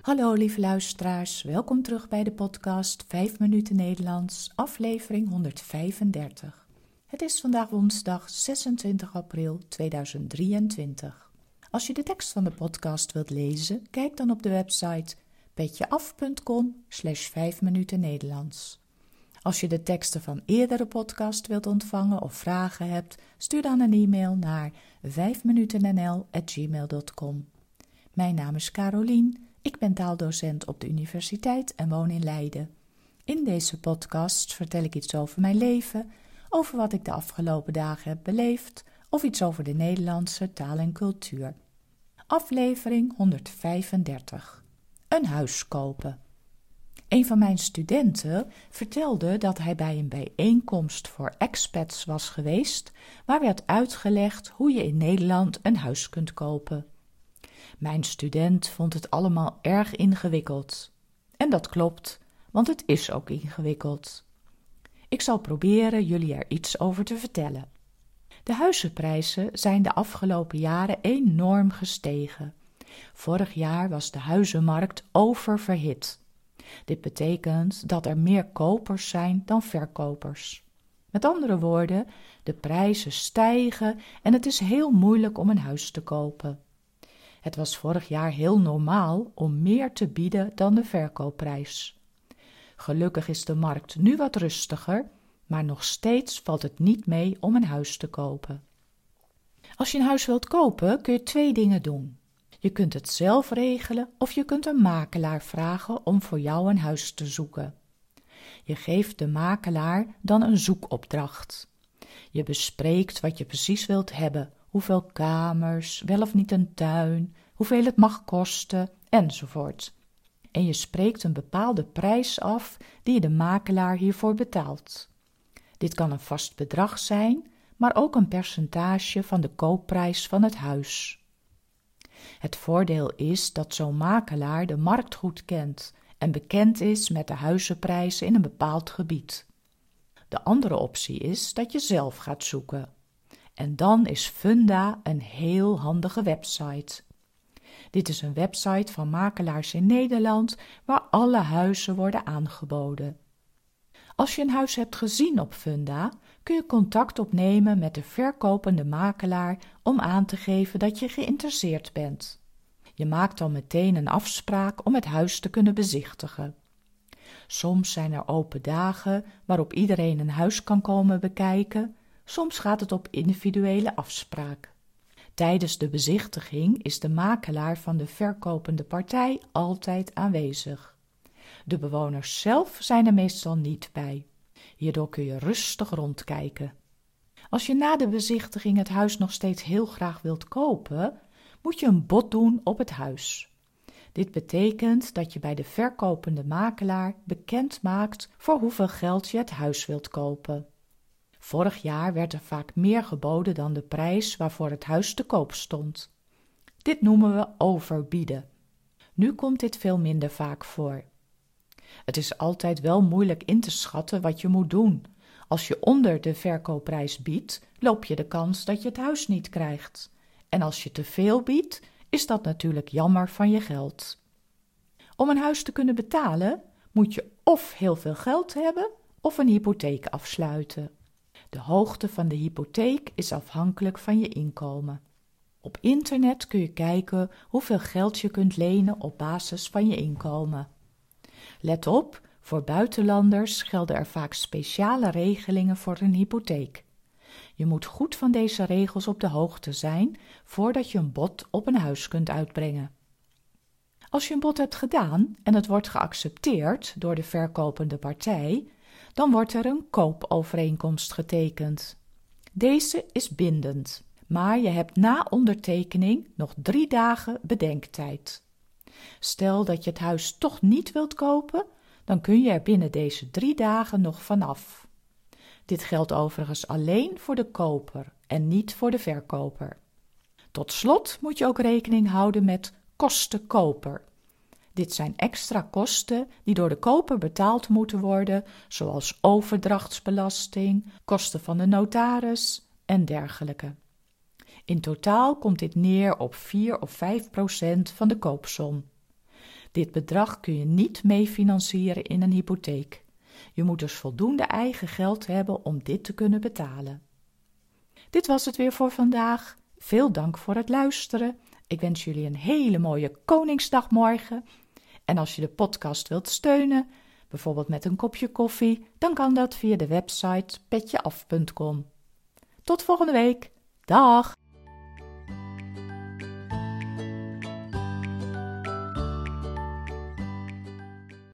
Hallo lieve luisteraars, welkom terug bij de podcast 5 minuten Nederlands, aflevering 135. Het is vandaag woensdag 26 april 2023. Als je de tekst van de podcast wilt lezen, kijk dan op de website petjeaf.com slash 5 minuten Nederlands. Als je de teksten van eerdere podcast wilt ontvangen of vragen hebt, stuur dan een e-mail naar 5minutennl.gmail.com. Mijn naam is Carolien, ik ben taaldocent op de universiteit en woon in Leiden. In deze podcast vertel ik iets over mijn leven, over wat ik de afgelopen dagen heb beleefd of iets over de Nederlandse taal en cultuur. Aflevering 135. Een huis kopen. Een van mijn studenten vertelde dat hij bij een bijeenkomst voor expats was geweest, waar werd uitgelegd hoe je in Nederland een huis kunt kopen. Mijn student vond het allemaal erg ingewikkeld. En dat klopt, want het is ook ingewikkeld. Ik zal proberen jullie er iets over te vertellen. De huizenprijzen zijn de afgelopen jaren enorm gestegen. Vorig jaar was de huizenmarkt oververhit. Dit betekent dat er meer kopers zijn dan verkopers. Met andere woorden, de prijzen stijgen en het is heel moeilijk om een huis te kopen. Het was vorig jaar heel normaal om meer te bieden dan de verkoopprijs. Gelukkig is de markt nu wat rustiger, maar nog steeds valt het niet mee om een huis te kopen. Als je een huis wilt kopen, kun je twee dingen doen. Je kunt het zelf regelen of je kunt een makelaar vragen om voor jou een huis te zoeken. Je geeft de makelaar dan een zoekopdracht. Je bespreekt wat je precies wilt hebben, hoeveel kamers, wel of niet een tuin, hoeveel het mag kosten, enzovoort. En je spreekt een bepaalde prijs af die je de makelaar hiervoor betaalt. Dit kan een vast bedrag zijn, maar ook een percentage van de koopprijs van het huis. Het voordeel is dat zo'n makelaar de markt goed kent en bekend is met de huizenprijzen in een bepaald gebied. De andere optie is dat je zelf gaat zoeken. En dan is Funda een heel handige website. Dit is een website van makelaars in Nederland waar alle huizen worden aangeboden. Als je een huis hebt gezien op Funda, kun je contact opnemen met de verkopende makelaar om aan te geven dat je geïnteresseerd bent. Je maakt dan meteen een afspraak om het huis te kunnen bezichtigen. Soms zijn er open dagen waarop iedereen een huis kan komen bekijken, soms gaat het op individuele afspraak. Tijdens de bezichtiging is de makelaar van de verkopende partij altijd aanwezig. De bewoners zelf zijn er meestal niet bij. Hierdoor kun je rustig rondkijken. Als je na de bezichtiging het huis nog steeds heel graag wilt kopen, moet je een bod doen op het huis. Dit betekent dat je bij de verkopende makelaar bekend maakt voor hoeveel geld je het huis wilt kopen. Vorig jaar werd er vaak meer geboden dan de prijs waarvoor het huis te koop stond. Dit noemen we overbieden. Nu komt dit veel minder vaak voor. Het is altijd wel moeilijk in te schatten wat je moet doen. Als je onder de verkoopprijs biedt, loop je de kans dat je het huis niet krijgt. En als je te veel biedt, is dat natuurlijk jammer van je geld. Om een huis te kunnen betalen, moet je of heel veel geld hebben of een hypotheek afsluiten. De hoogte van de hypotheek is afhankelijk van je inkomen. Op internet kun je kijken hoeveel geld je kunt lenen op basis van je inkomen. Let op, voor buitenlanders gelden er vaak speciale regelingen voor een hypotheek. Je moet goed van deze regels op de hoogte zijn voordat je een bod op een huis kunt uitbrengen. Als je een bod hebt gedaan en het wordt geaccepteerd door de verkopende partij, dan wordt er een koopovereenkomst getekend. Deze is bindend, maar je hebt na ondertekening nog drie dagen bedenktijd. Stel dat je het huis toch niet wilt kopen, dan kun je er binnen deze drie dagen nog vanaf. Dit geldt overigens alleen voor de koper en niet voor de verkoper. Tot slot moet je ook rekening houden met kosten koper. Dit zijn extra kosten die door de koper betaald moeten worden, zoals overdrachtsbelasting, kosten van de notaris en dergelijke. In totaal komt dit neer op 4 of 5 procent van de koopsom. Dit bedrag kun je niet meefinancieren in een hypotheek. Je moet dus voldoende eigen geld hebben om dit te kunnen betalen. Dit was het weer voor vandaag. Veel dank voor het luisteren. Ik wens jullie een hele mooie Koningsdagmorgen. En als je de podcast wilt steunen, bijvoorbeeld met een kopje koffie, dan kan dat via de website petjeaf.com. Tot volgende week. Dag!